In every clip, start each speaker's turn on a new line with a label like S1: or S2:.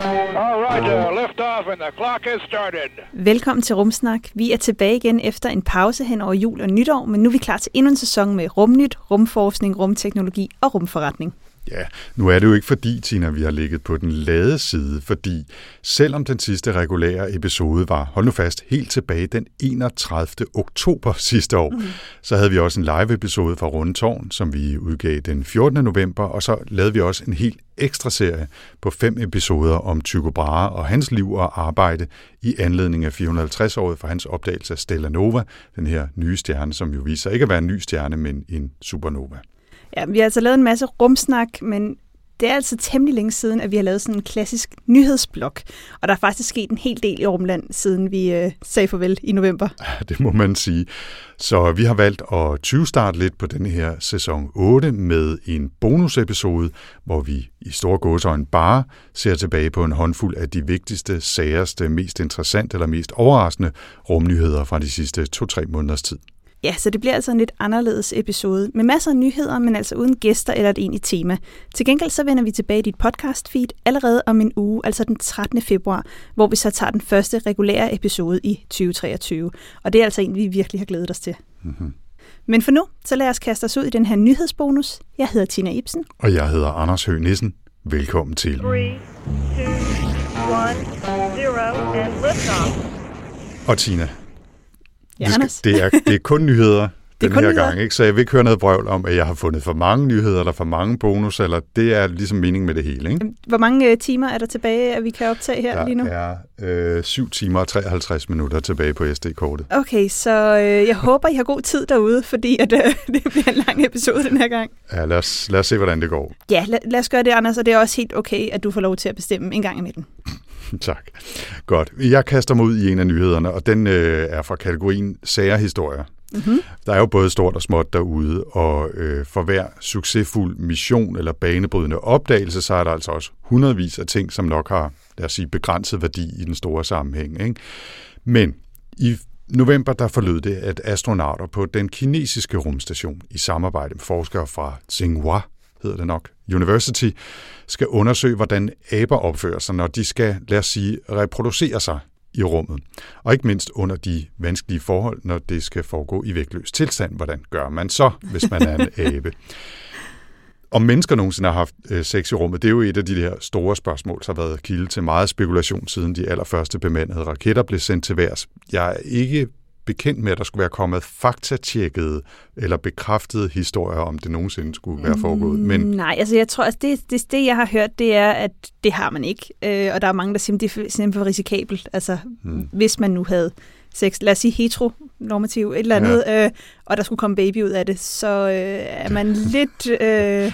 S1: All right, uh, lift off and the clock has started.
S2: Velkommen til Rumsnak. Vi er tilbage igen efter en pause hen over jul og nytår, men nu er vi klar til endnu en sæson med rumnyt, rumforskning, rumteknologi og rumforretning.
S3: Ja, nu er det jo ikke fordi, Tina, vi har ligget på den lade side, fordi selvom den sidste regulære episode var, hold nu fast, helt tilbage den 31. oktober sidste år, mm. så havde vi også en live-episode fra Rundetårn, som vi udgav den 14. november, og så lavede vi også en helt ekstra serie på fem episoder om Tycho Brahe og hans liv og arbejde i anledning af 450-året for hans opdagelse af Stella Nova, den her nye stjerne, som jo viser ikke at være en ny stjerne, men en supernova.
S2: Ja, vi har altså lavet en masse rumsnak, men det er altså temmelig længe siden, at vi har lavet sådan en klassisk nyhedsblok. Og der er faktisk sket en hel del i Rumland, siden vi øh, sagde farvel i november.
S3: Det må man sige. Så vi har valgt at 20 starte lidt på denne her sæson 8 med en bonusepisode, hvor vi i store gåsøjne bare ser tilbage på en håndfuld af de vigtigste, særeste, mest interessante eller mest overraskende rumnyheder fra de sidste 2-3 måneders tid.
S2: Ja, så det bliver altså en lidt anderledes episode, med masser af nyheder, men altså uden gæster eller et egentligt tema. Til gengæld så vender vi tilbage i dit podcast feed allerede om en uge, altså den 13. februar, hvor vi så tager den første regulære episode i 2023. Og det er altså en, vi virkelig har glædet os til.
S3: Mm-hmm.
S2: Men for nu, så lad os kaste os ud i den her nyhedsbonus. Jeg hedder Tina Ibsen.
S3: Og jeg hedder Anders Høgh Nissen. Velkommen til.
S4: Three, two, one, zero, and liftoff.
S3: Og Tina,
S2: Ja,
S3: skal, det, er, det er kun nyheder den her
S2: nyheder.
S3: gang, ikke? så jeg vil ikke høre noget brøvl om, at jeg har fundet for mange nyheder eller for mange bonus, eller det er ligesom meningen med det hele. Ikke?
S2: Hvor mange øh, timer er der tilbage, at vi kan optage her lige nu?
S3: Der er øh, 7 timer og 53 minutter tilbage på SD-kortet.
S2: Okay, så øh, jeg håber, I har god tid derude, fordi at, øh, det bliver en lang episode den her gang.
S3: Ja, lad, os, lad os se, hvordan det går.
S2: Ja, lad, lad os gøre det, Anders, og det er også helt okay, at du får lov til at bestemme en gang i midten.
S3: Tak. Godt. Jeg kaster mig ud i en af nyhederne, og den øh, er fra kategorien sager historier.
S2: Mm-hmm.
S3: Der er jo både stort og småt derude, og øh, for hver succesfuld mission eller banebrydende opdagelse, så er der altså også hundredvis af ting, som nok har, lad os sige, begrænset værdi i den store sammenhæng. Ikke? Men i november der forlød det, at astronauter på den kinesiske rumstation i samarbejde med forskere fra Tsinghua, hedder det nok, University, skal undersøge, hvordan aber opfører sig, når de skal, lad os sige, reproducere sig i rummet. Og ikke mindst under de vanskelige forhold, når det skal foregå i vægtløs tilstand. Hvordan gør man så, hvis man er en abe? Om mennesker nogensinde har haft øh, sex i rummet, det er jo et af de her store spørgsmål, som har været kilde til meget spekulation, siden de allerførste bemandede raketter blev sendt til værs. Jeg er ikke bekendt med, at der skulle være kommet faktatjekkede eller bekræftede historier, om det nogensinde skulle være foregået. Men
S2: Nej, altså jeg tror, at det, det, det, jeg har hørt, det er, at det har man ikke. Øh, og der er mange, der siger, at det er simpelthen for risikabelt. Altså,
S3: Hmm.
S2: hvis man nu havde sex, lad os sige heteronormativ, et eller andet, ja. øh, og der skulle komme baby ud af det, så øh, er man lidt øh,
S3: er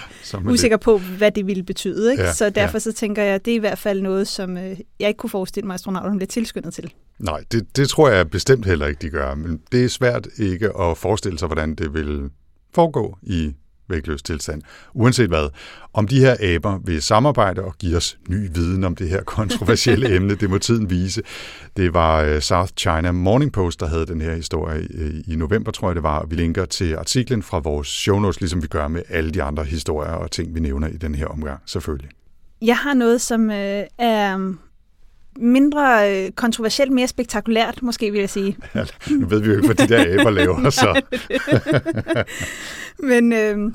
S2: usikker på, hvad det ville betyde. Ikke?
S3: Ja,
S2: så derfor
S3: ja.
S2: så tænker jeg, at det er i hvert fald noget, som øh, jeg ikke kunne forestille mig, at astronauterne bliver tilskyndet til.
S3: Nej, det, det tror jeg bestemt heller ikke, de gør. Men det er svært ikke at forestille sig, hvordan det vil foregå i vægtløs tilstand. Uanset hvad. Om de her aber vil samarbejde og give os ny viden om det her kontroversielle emne, det må tiden vise. Det var øh, South China Morning Post, der havde den her historie øh, i november, tror jeg det var. Vi linker til artiklen fra vores show notes, ligesom vi gør med alle de andre historier og ting, vi nævner i den her omgang, selvfølgelig.
S2: Jeg har noget, som øh, er mindre øh, kontroversielt, mere spektakulært, måske vil jeg sige.
S3: Nu ved vi jo ikke, hvad de der aber laver, så
S2: Men øh,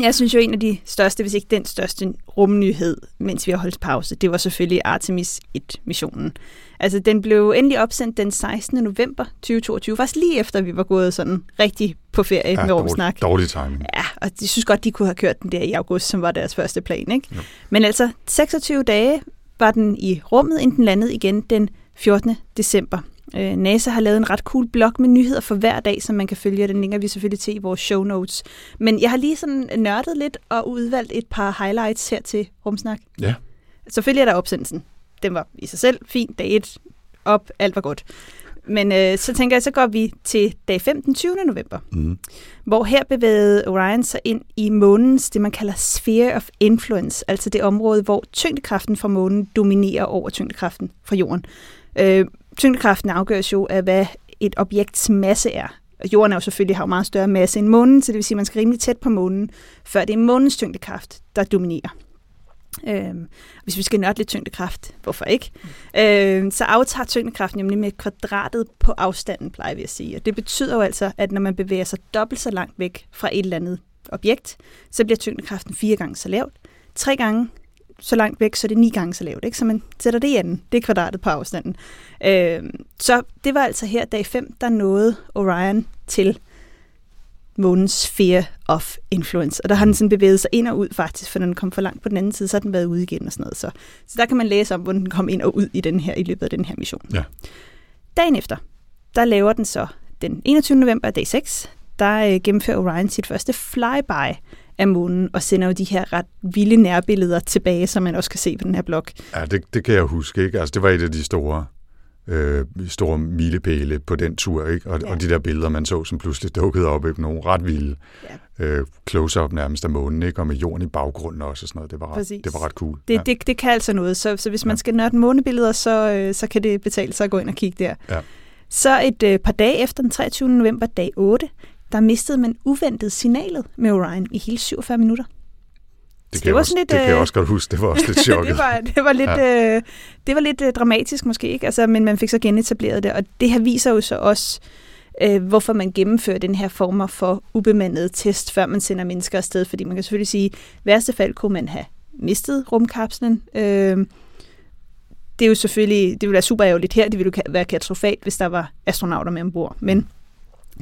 S2: jeg synes jo, en af de største, hvis ikke den største rumnyhed, mens vi har holdt pause, det var selvfølgelig Artemis 1-missionen. Altså, den blev endelig opsendt den 16. november 2022, faktisk lige efter, vi var gået sådan rigtig på ferie ja, med rumsnak.
S3: dårlig, dårlig timing.
S2: Ja, og de synes godt, de kunne have kørt den der i august, som var deres første plan, ikke?
S3: Jo.
S2: Men altså, 26 dage var den i rummet, inden den landede igen den 14. december. Øh, NASA har lavet en ret cool blog med nyheder for hver dag, som man kan følge, den linker vi selvfølgelig til i vores show notes. Men jeg har lige sådan nørdet lidt og udvalgt et par highlights her til Rumsnak.
S3: Ja.
S2: Selvfølgelig er der opsendelsen. Den var i sig selv fin. Dag 1 op, alt var godt. Men øh, så tænker jeg, så går vi til dag 5, den 20. november,
S3: Mm.
S2: hvor her bevægede Orion sig ind i månens, det man kalder sphere of influence, altså det område, hvor tyngdekraften fra månen dominerer over tyngdekraften fra jorden. Øh, tyngdekraften afgøres jo af, hvad et objekts masse er. Jorden er jo selvfølgelig har jo meget større masse end månen, så det vil sige, at man skal rimelig tæt på månen, før det er månens tyngdekraft, der dominerer. Øhm, hvis vi skal nørde lidt tyngdekraft, hvorfor ikke? Øhm, så aftager tyngdekraften nemlig med kvadratet på afstanden, plejer vi at sige. Og det betyder jo altså, at når man bevæger sig dobbelt så langt væk fra et eller andet objekt, så bliver tyngdekraften fire gange så lavt. Tre gange så langt væk, så er det ni gange så lavt. Ikke? Så man sætter det i anden. Det er kvadratet på afstanden. Øhm, så det var altså her dag 5, der nåede Orion til månens sphere of influence. Og der har den sådan bevæget sig ind og ud faktisk, for når den kom for langt på den anden side, så har den været ude igen og sådan noget. Så, så der kan man læse om, hvordan den kom ind og ud i, den her, i løbet af den her mission.
S3: Ja.
S2: Dagen efter, der laver den så den 21. november dag 6, der øh, gennemfører Orion sit første flyby af månen og sender jo de her ret vilde nærbilleder tilbage, som man også kan se på den her blog.
S3: Ja, det, det kan jeg huske, ikke? Altså, det var et af de store, øh, store milepæle på den tur, ikke? Og,
S2: Ja.
S3: og de der billeder, man så, som pludselig dukkede op, ikke? Nogle ret vilde
S2: Ja.
S3: øh, close-up nærmest af månen, ikke? Og med jorden i baggrunden også og sådan noget. Det var ret, det var ret cool.
S2: Det,
S3: ja.
S2: det, det kan altså noget, så, så hvis man
S3: Ja.
S2: skal nørde månebilleder, så, øh, så kan det betale sig at gå ind og kigge der.
S3: Ja.
S2: Så et øh, par dage efter den 23. november, dag 8, der mistede man uventet signalet med Orion i hele 47 minutter.
S3: Det,
S2: det
S3: kan jeg
S2: var
S3: også,
S2: sådan lidt,
S3: det kan jeg
S2: øh,
S3: også godt huske. Det var også lidt chokket.
S2: det, var, det var lidt, ja. øh, det var lidt øh, dramatisk måske, ikke? Altså, men man fik så genetableret det, og det her viser jo så også, øh, hvorfor man gennemfører den her former for ubemandede test, før man sender mennesker afsted. Fordi man kan selvfølgelig sige, at i værste fald kunne man have mistet rumkapslen. Øh, det er jo selvfølgelig, det ville være super ærgerligt her, det ville jo være katastrofalt, hvis der var astronauter med ombord. Men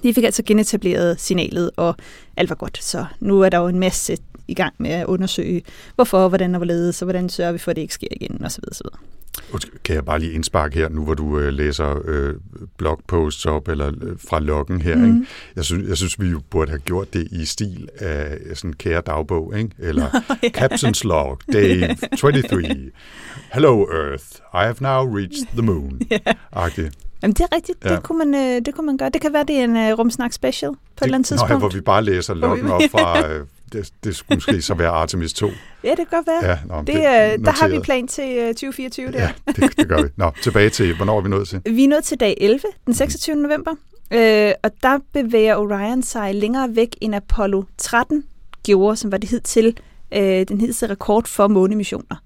S2: de fik altså genetableret signalet, og alt var godt. Så nu er der jo en masse i gang med at undersøge, hvorfor, hvordan og hvorledes, og hvordan sørger vi for, at det ikke sker igen, osv. osv.
S3: Kan jeg bare lige indsparke her, nu hvor du øh, læser øh, blogposts op, eller øh, fra loggen her,
S2: Mhm.
S3: mm. ikke? Jeg, synes, jeg synes, vi jo burde have gjort det i stil af sådan en kære dagbog, ikke? Eller Captain's Log, Day 23. Hello Earth, I have now reached the moon. Agtigt.
S2: Jamen, det er rigtigt. Ja. Det, kunne man, øh, det kunne man gøre. Det kan være, det er en øh, rumsnak special på et eller andet
S3: Nå, ja,
S2: tidspunkt.
S3: hvor vi bare læser loggen op fra, øh, det, det skulle måske så være Artemis 2.
S2: Ja, det kan godt være.
S3: Ja, nå,
S2: det, øh, der har vi plan til øh, 2024 der.
S3: Ja, det, det gør vi. Nå, tilbage til, hvornår er vi nået til?
S2: Vi er nået til dag 11, den 26. november, øh, og der bevæger Orion sig længere væk end Apollo 13 gjorde, som var det hed til øh, den hidtil rekord for månemissioner.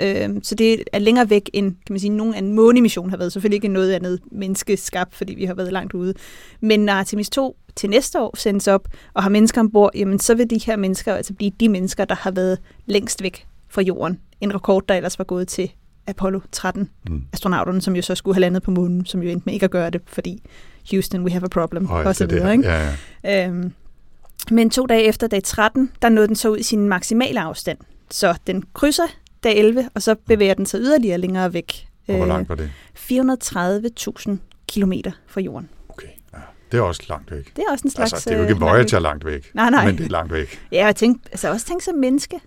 S2: Øh, så det er længere væk end, kan man sige, nogen anden månemission har været. Selvfølgelig ikke noget andet menneskeskabt, fordi vi har været langt ude. Men når Artemis 2 til næste år sendes op og har mennesker ombord, jamen så vil de her mennesker altså blive de mennesker, der har været længst væk fra jorden. En rekord, der ellers var gået til Apollo 13
S3: Mm.
S2: astronauterne, som jo så skulle have landet på månen, som jo endte med ikke at gøre det, fordi Houston, we have a problem,
S3: Høj,
S2: og så
S3: det
S2: videre. Ikke?
S3: Ja, ja.
S2: Øhm, men to dage efter dag 13, der nåede den så ud i sin maksimale afstand. Så den krydser dag 11, og så bevæger den sig yderligere længere væk.
S3: Og hvor
S2: Øh,
S3: langt var det?
S2: 430.000 kilometer fra jorden.
S3: Det er også langt væk.
S2: Det er også en slags...
S3: Altså, det er jo ikke
S2: øh, langt
S3: Voyager
S2: væk.
S3: langt væk,
S2: Nej, nej.
S3: men det er langt væk.
S2: Ja, jeg tænkte, altså også tænk som menneske.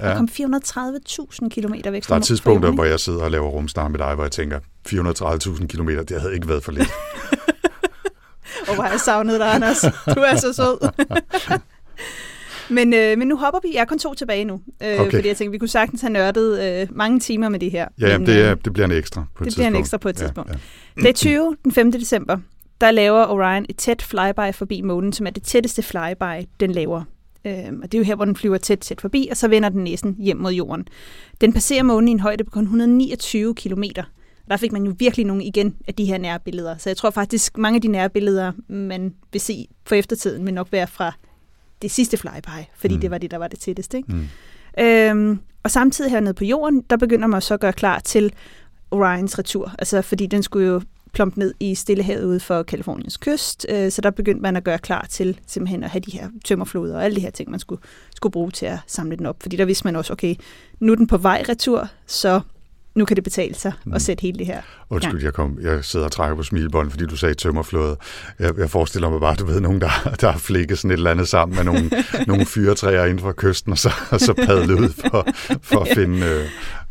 S2: Ja.
S3: Ja.
S2: kom 430.000 kilometer væk
S3: Der er
S2: fra
S3: tidspunkter,
S2: fra
S3: hvor jeg sidder og laver rumsnar med dig, hvor jeg tænker, 430.000 km, det havde ikke været for lidt.
S2: Og hvor har jeg savnet dig, Anders. Du er så sød. Men, øh, men nu hopper vi. Jeg er kun to tilbage nu. Øh,
S3: Okay.
S2: Fordi jeg tænkte, vi kunne sagtens have nørdet øh, mange timer med det her.
S3: Ja, jamen,
S2: men,
S3: det, er,
S2: øh,
S3: det bliver en ekstra på et
S2: det
S3: tidspunkt.
S2: bliver en ekstra på et tidspunkt.
S3: Ja, ja.
S2: Dag 20, den 5. december, der laver Orion et tæt flyby forbi månen, som er det tætteste flyby, den laver. Øhm, og det er jo her, hvor den flyver tæt, tæt forbi, og så vender den næsen hjem mod jorden. Den passerer månen i en højde på kun 129 kilometer. Der fik man jo virkelig nogle igen af de her nærbilleder. Så jeg tror faktisk, mange af de nærbilleder, man vil se for eftertiden, vil nok være fra det sidste flyby, fordi
S3: Mm.
S2: det var det, der var det tætteste. Ikke?
S3: Mm.
S2: Øhm, og samtidig hernede på jorden, der begynder man så at gøre klar til Orions retur. Altså, fordi den skulle jo plumpe ned i Stillehavet ude for Kaliforniens kyst, øh, så der begyndte man at gøre klar til simpelthen at have de her tømmerfloder og alle de her ting, man skulle, skulle bruge til at samle den op. Fordi der vidste man også, okay, nu er den på vej retur, så nu kan det betale sig
S3: Mm.
S2: at sætte hele det her.
S3: Undskyld, jeg, kom, jeg sidder og trækker på smilebånd, fordi du sagde tømmerflåde. Jeg, jeg forestiller mig bare, du ved, nogen, der, der har flikket sådan et eller andet sammen med nogle, nogle fyretræer inden for kysten, og så, og så padlet ud for, for at finde, øh,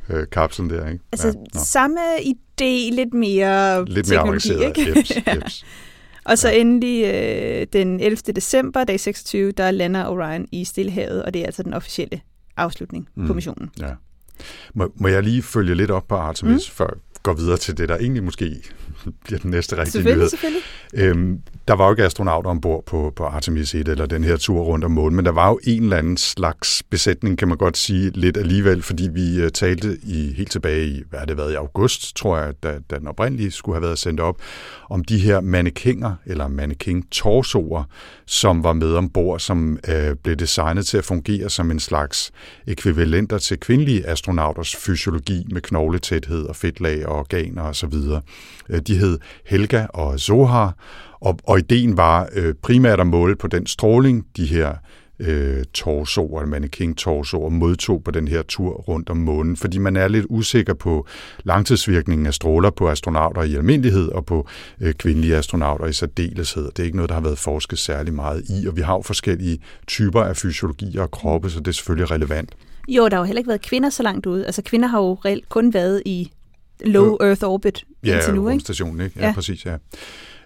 S3: øh, kapslen der, ikke?
S2: Altså,
S3: ja,
S2: ja, samme idé, lidt mere
S3: Lidt mere avanceret.
S2: ikke?
S3: Jeps, jeps.
S2: Og så endelig øh, den 11. december, dag 26, der lander Orion i Stillehavet, og det er altså den officielle afslutning mm. på missionen.
S3: Ja. Må, må jeg lige følge lidt op på Artemis, mm. før jeg går videre til det, der egentlig måske bliver den næste rigtige
S2: Selvfølgelig,
S3: nyhed.
S2: selvfølgelig.
S3: Øhm, der var jo ikke astronauter ombord på, på Artemis 1, eller den her tur rundt om månen, men der var jo en eller anden slags besætning, kan man godt sige, lidt alligevel, fordi vi uh, talte i helt tilbage i, hvad har det været, i august, tror jeg, da, da den oprindelige skulle have været sendt op, om de her mannekinger, eller mannequin-torsoer, som var med ombord, som uh, blev designet til at fungere som en slags ekvivalenter til kvindelige astronauters fysiologi med knogletæthed og fedtlag og organer osv. Uh, Øh, de hed Helga og Zohar, og, og ideen var øh, primært at måle på den stråling, de her øh, torsoer, mannequin-torsoer, modtog på den her tur rundt om månen, fordi man er lidt usikker på langtidsvirkningen af stråler på astronauter i almindelighed og på øh, kvindelige astronauter i særdeleshed. Det er ikke noget, der har været forsket særlig meget i, og vi har jo forskellige typer af fysiologi og kroppe, så det er selvfølgelig relevant.
S2: Jo, der har jo heller ikke været kvinder så langt ude. Altså, kvinder har jo reelt kun været i low Earth orbit
S3: Ja,
S2: indtil nu, ikke?
S3: rumstationen, ikke? Ja,
S2: Ja.
S3: ja. præcis, ja.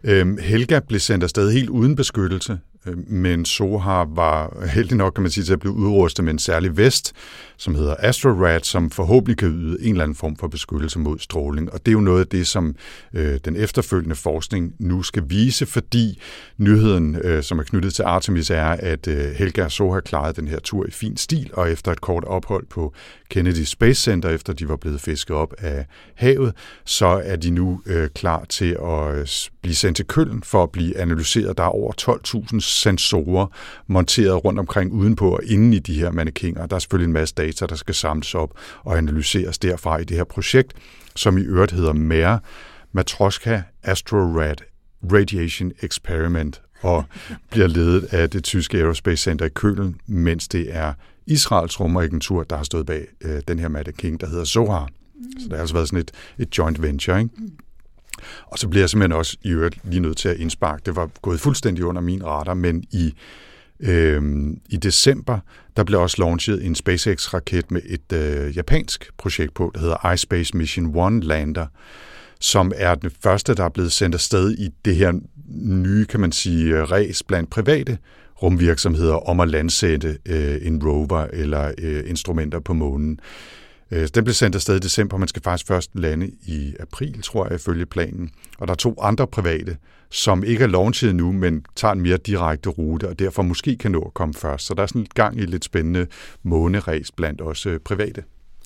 S3: Øhm, Helga blev sendt afsted helt uden beskyttelse, Øh, men Sohar var heldig nok, kan man sige, til at blive udrustet med en særlig vest, som hedder AstroRad, som forhåbentlig kan yde en eller anden form for beskyttelse mod stråling. Og det er jo noget af det, som øh, den efterfølgende forskning nu skal vise, fordi nyheden, øh, som er knyttet til Artemis, er, at øh, Helga og Sohar klarede den her tur i fin stil, og efter et kort ophold på Kennedy Space Center, efter de var blevet fisket op af havet, så er de nu øh, klar til at øh, blive sendt til Køln for at blive analyseret. Der er over 12.000 sensorer monteret rundt omkring udenpå og inden i de her mannekinger. Der er selvfølgelig en masse data, der skal samles op og analyseres derfra i det her projekt, som i øvrigt hedder MER, Matroska AstroRad Radiation Experiment, og bliver ledet af det tyske Aerospace Center i Kølen, mens det er Israels rumagentur, der har stået bag øh, den her mannequin, der hedder Zohar. Så det har altså været sådan et, et joint venture, ikke? Og så bliver jeg simpelthen også i øvrigt lige nødt til at indsparke. Det var gået fuldstændig under min radar, men i, øh, i december, der blev også launchet en SpaceX-raket med et øh, japansk projekt på, der hedder iSpace Mission One Lander, som er den første, der er blevet sendt afsted i det her nye, kan man sige, ræs blandt private rumvirksomheder om at landsætte øh, en rover eller øh, instrumenter på månen. Øh, den blev sendt afsted i december, man skal faktisk først lande i april, tror jeg, ifølge planen. Og der er to andre private, som ikke er launchet nu, men tager en mere direkte rute, og derfor måske kan nå at komme først. Så der er sådan et gang i lidt spændende måneræs blandt også private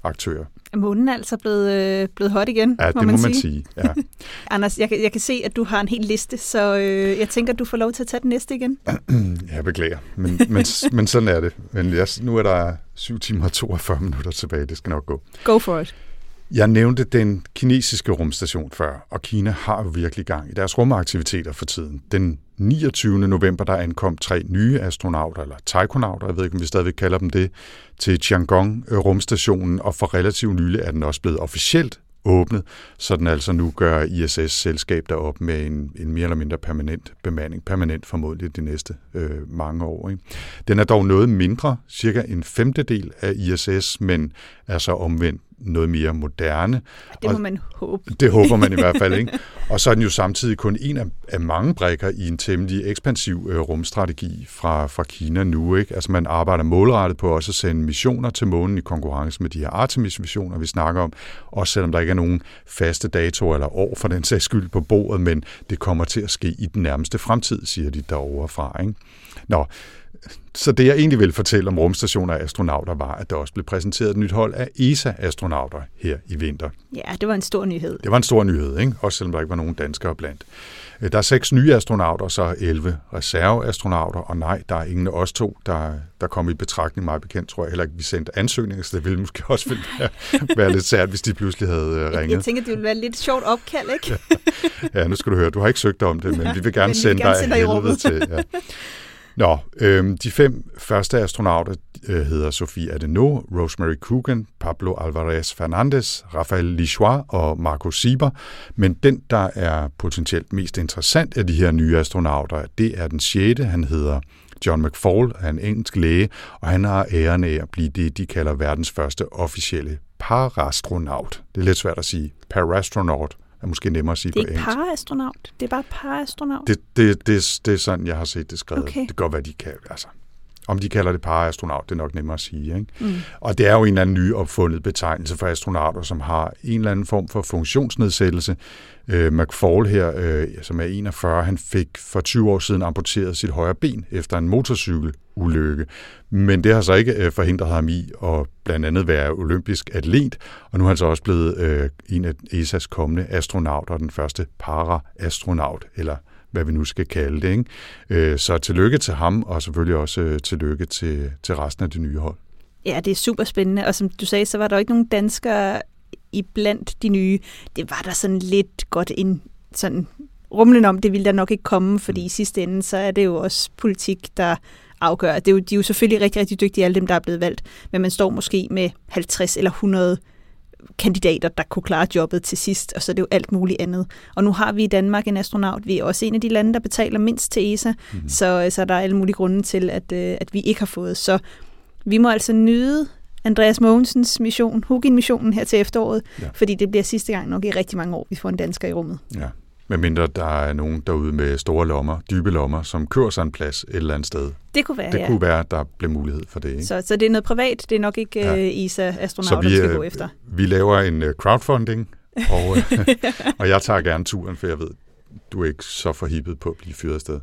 S3: aktører.
S2: Er månen altså blevet, øh, blevet hot igen,
S3: Ja,
S2: må
S3: det
S2: man
S3: må man
S2: sige.
S3: sige. Ja.
S2: Anders, jeg, kan- jeg kan se, at du har en hel liste, så øh, jeg tænker, at du får lov til at tage den næste igen.
S3: Jeg beklager, men, men, men sådan er det. Men jeg, nu er der 7 timer og 42 minutter tilbage, det skal nok gå.
S2: Go for it.
S3: Jeg nævnte den kinesiske rumstation før, og Kina har jo virkelig gang i deres rumaktiviteter for tiden. Den 29. november, der ankom tre nye astronauter, eller taikonauter, jeg ved ikke, om vi stadigvæk kalder dem det, til Tiangong-rumstationen, øh, og for relativt nylig er den også blevet officielt åbnet, så den altså nu gør ISS-selskab derop med en, en mere eller mindre permanent bemanding, permanent formodentlig de næste øh, mange år. Ikke? Den er dog noget mindre, cirka en femtedel af ISS, men er så omvendt noget mere moderne.
S2: Det må
S3: Og-
S2: man håbe.
S3: det håber man i hvert fald, ikke? Og så er den jo samtidig kun en af, af mange brækker i en temmelig ekspansiv øh, rumstrategi fra, fra Kina nu, ikke? Altså man arbejder målrettet på også at sende missioner til månen i konkurrence med de her Artemis-missioner, vi snakker om, også selvom der ikke er nogen faste datoer eller år for den sags skyld på bordet, men det kommer til at ske i den nærmeste fremtid, siger de derovre fra, ikke? Nå, så det jeg egentlig vil fortælle om rumstationer og astronauter var, at der også blev præsenteret et nyt hold af ESA-astronauter her i vinter.
S2: Ja, det var en stor nyhed.
S3: Det var en stor nyhed, ikke? også selvom der ikke var nogen danskere blandt. Øh, Der er seks nye astronauter, så 11 reserveastronauter, og nej, der er ingen af os to, der, der kom i betragtning meget bekendt, tror jeg heller ikke, vi sendte ansøgninger, så det ville måske også ville være, være lidt sært, hvis de pludselig havde øh,
S2: Jeg,
S3: ringet.
S2: jeg tænker, det ville være lidt sjovt opkald, ikke?
S3: Ja, nu skal du høre, du har ikke søgt om det, men vi vil gerne
S2: vi vil
S3: sende dig
S2: sende dig
S3: helvede til. Ja. Nå, øh, de fem første astronauter øh, hedder Sofie Adeno, Rosemary Coogan, Pablo Alvarez Fernandez, Rafael Lichois og Marco Sieber. Men den, der er potentielt mest interessant af de her nye astronauter, det er den sjette. Han hedder John McFall er en engelsk læge, og han har æren af at blive det, de kalder verdens første officielle parastronaut. Det er lidt svært at sige. Parastronaut er måske nemmere at sige
S2: Det er
S3: på
S2: ikke
S3: engelsk.
S2: paraastronaut. Det er bare paraastronaut.
S3: Det, det, det, det er sådan, jeg har set det skrevet.
S2: Okay.
S3: Det kan godt være, de kan, altså. Om de kalder det paraastronaut, det er nok nemmere at sige. Ikke? Mm. Og det er jo en eller anden ny opfundet betegnelse for astronauter, som har en eller anden form for funktionsnedsættelse. Øh, McFall her, øh, som er 41, han fik for 20 år siden amputeret sit højre ben efter en motorcykelulykke. Men det har så ikke øh, forhindret ham i at blandt andet være olympisk atlet, og nu er han så også blevet øh, en af ESA's kommende astronauter, den første para-astronaut, eller hvad vi nu skal kalde det. Ikke? Øh, så tillykke til ham, og selvfølgelig også øh, tillykke til, til resten af det nye hold.
S2: Ja, det er super spændende. Og som du sagde, så var der jo ikke nogen danskere i blandt de nye. Det var der sådan lidt godt en sådan rumlen om, det ville der nok ikke komme, fordi i sidste ende, så er det jo også politik, der afgør. Det er jo, de er jo selvfølgelig rigtig, rigtig dygtige, alle dem, der er blevet valgt, men man står måske med 50 eller 100 kandidater, der kunne klare jobbet til sidst, og så er det jo alt muligt andet. Og nu har vi i Danmark en astronaut. Vi er også en af de lande, der betaler mindst til ESA, mm-hmm. så, så der er alle mulige grunde til, at, øh, at vi ikke har fået. Så vi må altså nyde Andreas Mogensens mission, Hugin-missionen her til efteråret,
S3: ja.
S2: fordi det bliver sidste gang nok i rigtig mange år, vi får en dansker i rummet.
S3: Ja. Medmindre der er nogen derude med store lommer, dybe lommer, som kører sig en plads et eller andet sted.
S2: Det kunne være,
S3: Det
S2: ja.
S3: kunne være, at der blev mulighed for det. Ikke?
S2: Så, så det er noget privat, det er nok ikke
S3: Ja.
S2: ja. ESA-astronauter, vi,
S3: vi,
S2: skal
S3: øh,
S2: gå efter.
S3: vi laver en øh, crowdfunding, og, øh, og jeg tager gerne turen, for jeg ved, du er ikke så forhippet på at blive fyret afsted.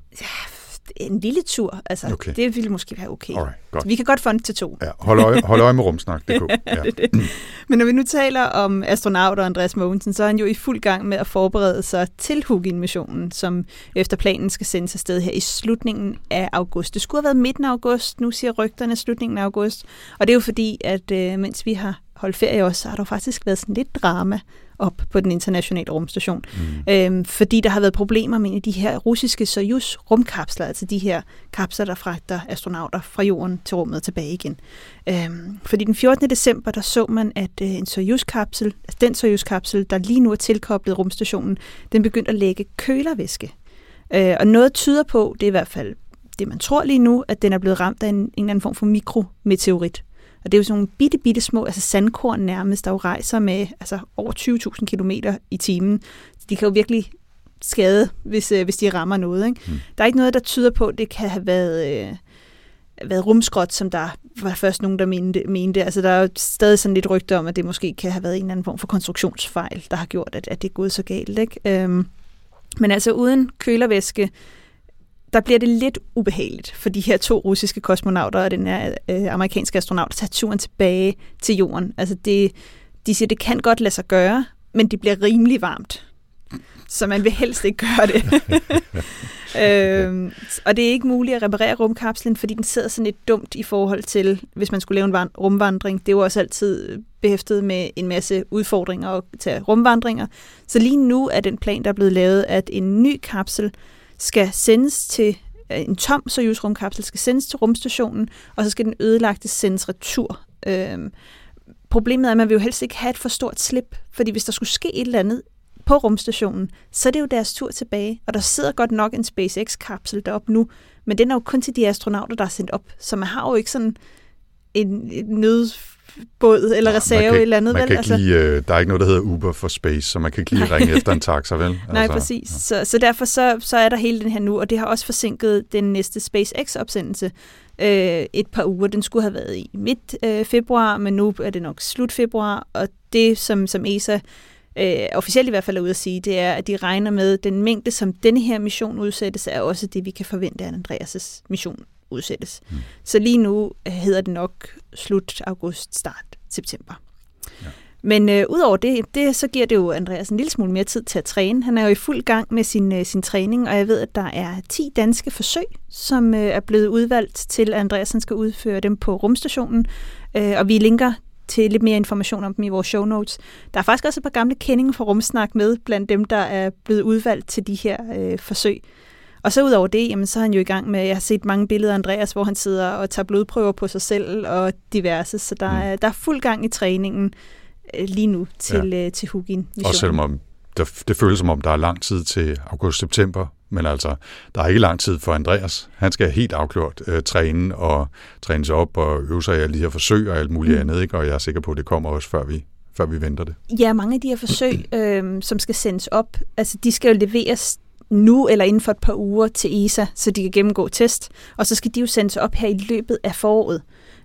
S2: En lille tur, altså
S3: Okay.
S2: det ville måske være okay.
S3: Alright, godt.
S2: Vi kan godt fonde til to.
S3: Ja, hold, øje, hold øje med rumsnak.dk. Ja.
S2: Men når vi nu taler om astronauter Andreas Mogensen, så er han jo i fuld gang med at forberede sig til Hugin-missionen, som efter planen skal sendes afsted her i slutningen af august. Det skulle have været midten af august, nu siger rygterne slutningen af august. Og det er jo fordi, at øh, mens vi har holdt ferie også, så har der faktisk været sådan lidt drama op på den internationale rumstation. Mm. Øhm, fordi der har været problemer med de her russiske Soyuz rumkapsler, altså de her kapsler, der fragter astronauter fra jorden til rummet og tilbage igen. Øhm, fordi den 14. december, der så man, at øh, en Soyuz-kapsel, altså den Soyuz-kapsel, der lige nu er tilkoblet rumstationen, den begyndte at lægge kølervæske. Øh, og noget tyder på, det er i hvert fald det, man tror lige nu, at den er blevet ramt af en, en eller anden form for mikrometeorit. Og det er jo sådan nogle bitte, bitte små, altså sandkorn nærmest, der jo rejser med altså over 20.000 km i timen. De kan jo virkelig skade, hvis, øh, hvis de rammer noget. Ikke? Mm. Der er ikke noget, der tyder på, at det kan have været, øh, været rumskrot, som der var først nogen, der mente. mente. Altså, der er jo stadig sådan lidt rygter om, at det måske kan have været en eller anden form for konstruktionsfejl, der har gjort, at, at det er gået så galt. Ikke? Øhm, men altså uden kølervæske, der bliver det lidt ubehageligt for de her to russiske kosmonauter og den her øh, amerikanske astronaut, der tager turen tilbage til jorden. Altså det, de siger, det kan godt lade sig gøre, men det bliver rimelig varmt. Så man vil helst ikke gøre det. øhm, og det er ikke muligt at reparere rumkapslen, fordi den sidder sådan lidt dumt i forhold til, hvis man skulle lave en van- rumvandring. Det er jo også altid behæftet med en masse udfordringer at tage rumvandringer. Så lige nu er den plan, der er blevet lavet, at en ny kapsel skal sendes til øh, en tom Soyuz rumkapsel skal sendes til rumstationen, og så skal den ødelagte sendes retur. Øhm, problemet er, at man vil jo helst ikke have et for stort slip, fordi hvis der skulle ske et eller andet på rumstationen, så er det jo deres tur tilbage, og der sidder godt nok en SpaceX-kapsel deroppe nu, men den er jo kun til de astronauter, der er sendt op, så man har jo ikke sådan en, en nødbåd eller reserve
S3: man kan,
S2: eller andet.
S3: Man
S2: vel?
S3: kan ikke lige, øh, der er ikke noget, der hedder Uber for Space, så man kan ikke lige ringe efter en taxa, vel?
S2: Nej, præcis. Så, så derfor så, så er der hele den her nu, og det har også forsinket den næste SpaceX-opsendelse øh, et par uger. Den skulle have været i midt øh, februar, men nu er det nok slut februar, og det, som, som ESA øh, officielt i hvert fald er ude at sige, det er, at de regner med, at den mængde, som denne her mission udsættes, er også det, vi kan forvente, at Andreas' mission udsættes. Mm. Så lige nu øh, hedder det nok slut august, start september. Ja. Men øh, udover det, det, så giver det jo Andreas en lille smule mere tid til at træne. Han er jo i fuld gang med sin, øh, sin træning, og jeg ved, at der er 10 danske forsøg, som øh, er blevet udvalgt til, at Andreas skal udføre dem på rumstationen. Øh, og vi linker til lidt mere information om dem i vores show notes. Der er faktisk også et par gamle kendinger fra Rumsnak med, blandt dem, der er blevet udvalgt til de her øh, forsøg. Og så ud over det, jamen, så er han jo i gang med, jeg har set mange billeder af Andreas, hvor han sidder og tager blodprøver på sig selv og diverse, så der, er, der er fuld gang i træningen øh, lige nu til, ja. øh, til Hugin.
S3: Også selvom om, der, det føles som om, der er lang tid til august-september Men altså, der er ikke lang tid for Andreas. Han skal helt afgjort øh, træne og træne sig op og øve sig i alle de her forsøg og alt muligt mm. andet, ikke? og jeg er sikker på, at det kommer også, før vi, før vi venter det.
S2: Ja, mange af de her forsøg, øh, som skal sendes op, altså de skal jo leveres nu eller inden for et par uger til ESA, så de kan gennemgå test, og så skal de jo sendes op her i løbet af foråret.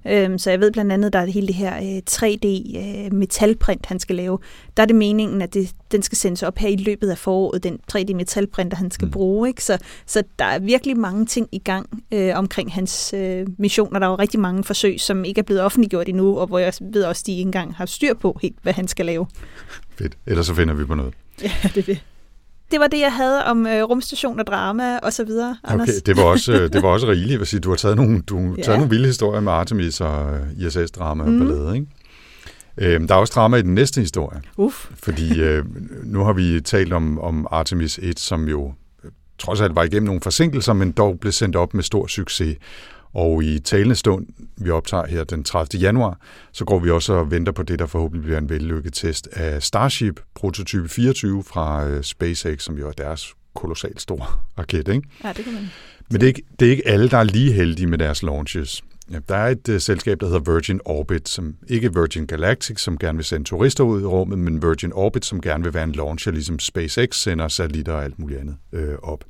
S2: Øhm, så jeg ved blandt andet, der er hele det her 3D øh, metalprint, han skal lave. Der er det meningen, at det, den skal sendes op her i løbet af foråret, den 3D metalprinter, han skal mm. bruge. Ikke? Så, så der er virkelig mange ting i gang øh, omkring hans øh, missioner. Der er jo rigtig mange forsøg, som ikke er blevet offentliggjort endnu, og hvor jeg ved også, de ikke engang har styr på helt, hvad han skal lave.
S3: Fedt. Ellers så finder vi på noget.
S2: Ja, det er det det var det, jeg havde om øh, rumstation og drama og så videre, Anders.
S3: Okay, det var også, øh, det var også rigeligt. Vil sige, du har taget nogle, du har ja. taget nogle vilde historier med Artemis og øh, ISS-drama mm. og ballade, ikke? Øhm, der er også drama i den næste historie.
S2: Uff.
S3: Fordi øh, nu har vi talt om, om Artemis 1, som jo øh, trods alt var igennem nogle forsinkelser, men dog blev sendt op med stor succes. Og i talende stund, vi optager her den 30. januar, så går vi også og venter på det, der forhåbentlig bliver en vellykket test af Starship prototype 24 fra øh, SpaceX, som jo er deres kolossalt store raket. Ikke?
S2: Ja, det kan man.
S3: Men det er, ikke, det er ikke alle, der er lige heldige med deres launches. Ja, der er et uh, selskab, der hedder Virgin Orbit, som ikke Virgin Galactic, som gerne vil sende turister ud i rummet, men Virgin Orbit, som gerne vil være en launcher, ligesom SpaceX sender satellitter og alt muligt andet øh, op.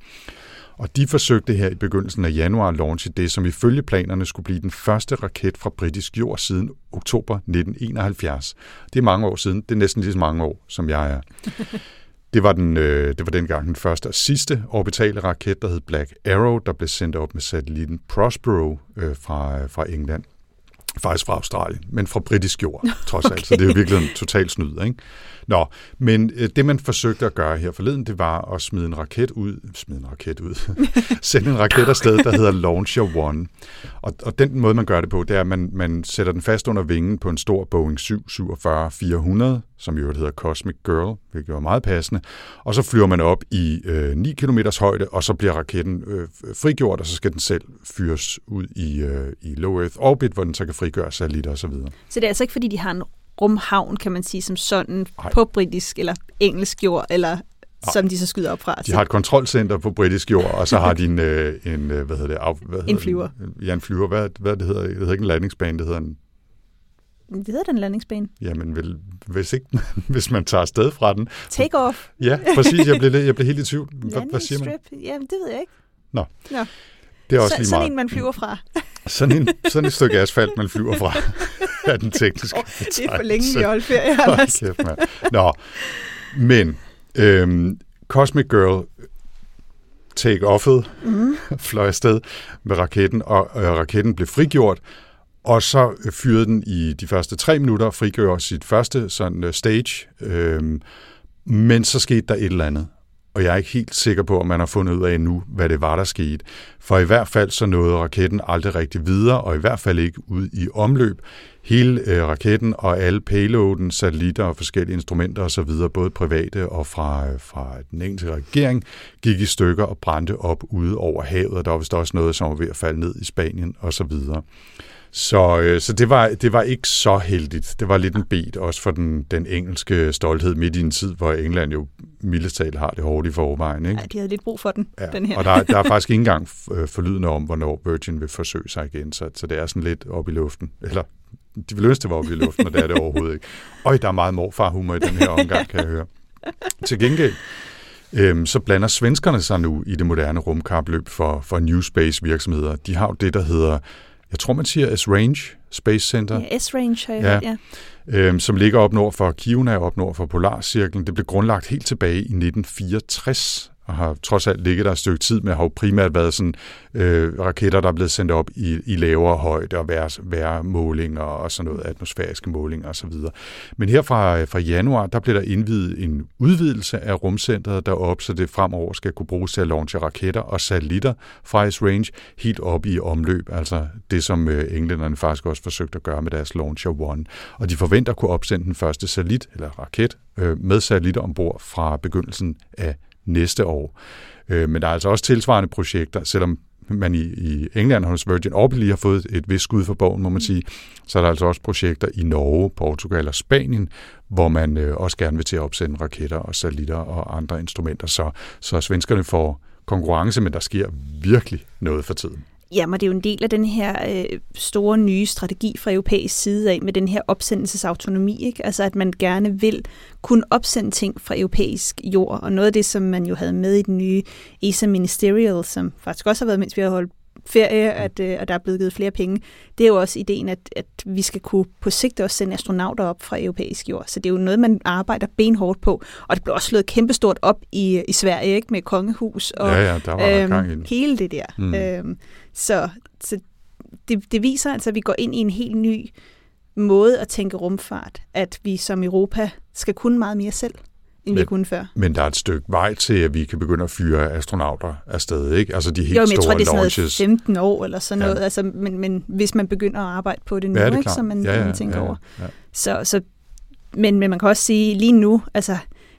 S3: Og de forsøgte her i begyndelsen af januar at launche det, som ifølge planerne skulle blive den første raket fra britisk jord siden oktober 1971. Det er mange år siden. Det er næsten lige så mange år, som jeg er. Det var, den, øh, det var dengang den første og sidste orbitale raket, der hed Black Arrow, der blev sendt op med satellitten Prospero øh, fra, fra England. Faktisk fra Australien, men fra britisk jord, trods okay. alt. Så det er jo virkelig en total snyd. Ikke? Nå, men øh, det man forsøgte at gøre her forleden, det var at smide en raket ud, smide en raket ud, sende en raket afsted, der hedder Launcher One. Og, og den måde, man gør det på, det er, at man, man sætter den fast under vingen på en stor Boeing 747-400, som jo hedder Cosmic Girl, hvilket var meget passende. Og så flyver man op i øh, 9 km højde, og så bliver raketten øh, frigjort, og så skal den selv fyres ud i, øh, i low Earth orbit, hvor den så kan frigøre satellitter osv. Så, videre.
S2: så det er altså ikke, fordi de har en rumhavn, kan man sige, som sådan Ej. på britisk eller engelsk jord, eller Ej. som de så skyder op fra.
S3: De har et kontrolcenter på britisk jord, og så har de en, øh, en øh, hvad hedder det? Af,
S2: hvad hedder en flyver.
S3: Den? Ja, en flyver. Hvad, hvad det hedder? Det hedder ikke en landingsbane, det hedder en...
S2: Det hedder den landingsbane.
S3: Jamen, vel, hvis, ikke, hvis man tager afsted fra den.
S2: Take off.
S3: Ja, præcis. Jeg blev, jeg blev helt i tvivl. Hvad, hvad siger man?
S2: Jamen, det ved jeg ikke.
S3: Nå.
S2: Nå.
S3: Det er også
S2: så,
S3: lige
S2: sådan
S3: meget.
S2: en, man flyver fra.
S3: Sådan, en, sådan et stykke asfalt, man flyver fra. er den tekniske oh,
S2: Det er for længe, vi holder ferie, Anders.
S3: Kæft, man. Nå, men øhm, Cosmic Girl take-offet, mm. fløj afsted med raketten, og øh, raketten blev frigjort, og så fyrede den i de første tre minutter, frigjorde sit første sådan uh, stage, øhm, men så skete der et eller andet og jeg er ikke helt sikker på, om man har fundet ud af nu, hvad det var, der skete. For i hvert fald så nåede raketten aldrig rigtig videre, og i hvert fald ikke ud i omløb. Hele øh, raketten og alle payloaden, satellitter og forskellige instrumenter osv., både private og fra, øh, fra den engelske regering, gik i stykker og brændte op ude over havet, og der var vist også noget, som var ved at falde ned i Spanien osv. Så, øh, så det, var, det var ikke så heldigt. Det var lidt en bed også for den, den engelske stolthed midt i en tid, hvor England jo mildest har det hårdt i forvejen. Ikke?
S2: Ja, de havde lidt brug for den,
S3: ja.
S2: den her.
S3: Og der, der er faktisk ikke engang øh, forlydende om, hvornår Virgin vil forsøge sig igen, så, så det er sådan lidt op i luften. Eller de vil ønske, det var oppe i luften, og det er det overhovedet ikke. Og der er meget morfar-humor i den her omgang, kan jeg høre. Til gengæld, øhm, så blander svenskerne sig nu i det moderne rumkapløb for, for New Space virksomheder. De har jo det, der hedder jeg tror, man siger S-Range Space Center.
S2: Ja, S-Range har jeg ja. hørt, ja.
S3: Øhm, som ligger op nord for Kiruna, op nord for Polarcirklen. Det blev grundlagt helt tilbage i 1964, og har trods alt ligget der et stykke tid, med har jo primært været sådan, øh, raketter, der er blevet sendt op i, i lavere højde og vær, værmålinger og sådan noget, atmosfæriske målinger osv. Men her fra, øh, fra januar, der blev der indvidet en udvidelse af rumcentret deroppe, så det fremover skal kunne bruges til at launche raketter og satellitter fra IS Range helt op i omløb, altså det, som øh, englænderne faktisk også forsøgte at gøre med deres Launcher One. Og de forventer at kunne opsende den første satellit, eller raket, øh, med satellitter ombord fra begyndelsen af næste år. Øh, men der er altså også tilsvarende projekter, selvom man i, i England hos Virgin Orbit lige har fået et vist skud for bogen, må man sige, så er der altså også projekter i Norge, Portugal og Spanien, hvor man øh, også gerne vil til at opsende raketter og satellitter og andre instrumenter, så, så svenskerne får konkurrence, men der sker virkelig noget for tiden.
S2: Jamen, det er jo en del af den her øh, store nye strategi fra europæisk side af, med den her opsendelsesautonomi, ikke? Altså, at man gerne vil kunne opsende ting fra europæisk jord, og noget af det, som man jo havde med i den nye ESA Ministerial, som faktisk også har været, mens vi har holdt ferie, at, øh, og der er blevet givet flere penge, det er jo også ideen, at, at vi skal kunne på sigt også sende astronauter op fra europæisk jord. Så det er jo noget, man arbejder benhårdt på, og det blev også slået kæmpestort op i, i Sverige, ikke med kongehus og
S3: Ja, ja, der var
S2: øhm,
S3: gang i den.
S2: hele det der.
S3: Mm.
S2: Mm. Øhm, så så det, det viser altså, at vi går ind i en helt ny måde at tænke rumfart, at vi som Europa skal kunne meget mere selv, end vi
S3: Men-
S2: kunne før.
S3: Men der er et stykke vej til, at vi kan begynde at fyre astronauter afsted, ikke? Altså de helt
S2: Jo, men jeg
S3: store
S2: tror, det er sådan noget
S3: launches.
S2: 15 år eller sådan
S3: Ja.
S2: noget, altså, men, men hvis man begynder at arbejde på det nu,
S3: Ja, det
S2: ikke, så man,
S3: ja, ja,
S2: man tænker
S3: ja,
S2: over.
S3: Ja.
S2: Så, så, men, men man kan også sige, lige nu, altså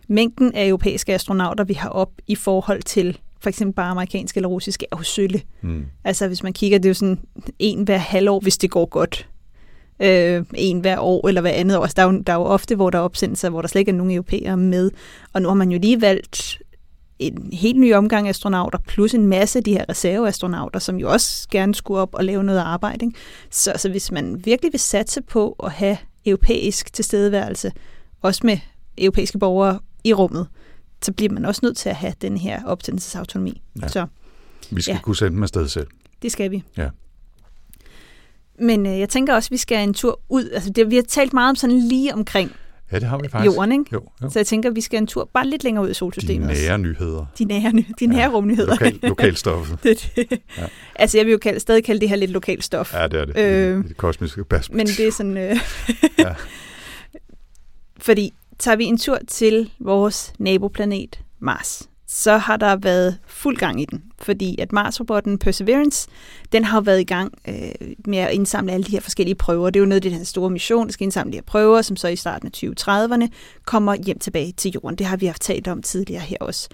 S2: mængden af europæiske astronauter, vi har op i forhold til for eksempel bare amerikanske eller russiske, er jo sølle.
S3: Mm.
S2: Altså hvis man kigger, det er jo sådan en hver halvår, hvis det går godt. Øh, en hver år eller hver andet år. Altså, der, er jo, der er jo ofte, hvor der er opsendelser, hvor der slet ikke er nogen europæere med. Og nu har man jo lige valgt en helt ny omgang astronauter, plus en masse af de her reserveastronauter, som jo også gerne skulle op og lave noget arbejde. Ikke? Så, så hvis man virkelig vil satse på at have europæisk tilstedeværelse, også med europæiske borgere i rummet, så bliver man også nødt til at have den her opsendelsesautonomi.
S3: Ja.
S2: Ja. Så
S3: Vi skal
S2: Ja.
S3: kunne sende dem afsted selv.
S2: det skal vi.
S3: Ja.
S2: Men øh, jeg tænker også, at vi skal en tur ud. Altså, det, vi har talt meget om sådan lige omkring
S3: Ja, det har vi faktisk.
S2: jorden, ikke?
S3: Jo, jo.
S2: Så jeg tænker, at vi skal en tur bare lidt længere ud i
S3: De
S2: solsystemet. også.
S3: nære nyheder.
S2: De nære, ny- de nære rumnyheder.
S3: Lokal, lokalstoffet.
S2: det, det.
S3: Ja.
S2: Ja. Altså, jeg vil jo kalde, stadig kalde det her lidt lokalt stof.
S3: Ja, det er det.
S2: Øh,
S3: I det kosmiske perspektiv.
S2: Men det er sådan... Øh,
S3: Ja.
S2: Fordi tager vi en tur til vores naboplanet Mars, så har der været fuld gang i den. Fordi at Mars-robotten Perseverance, den har jo været i gang øh, med at indsamle alle de her forskellige prøver. Det er jo noget af den store mission, der skal indsamle de her prøver, som så i starten af 2030'erne kommer hjem tilbage til jorden. Det har vi haft talt om tidligere her også.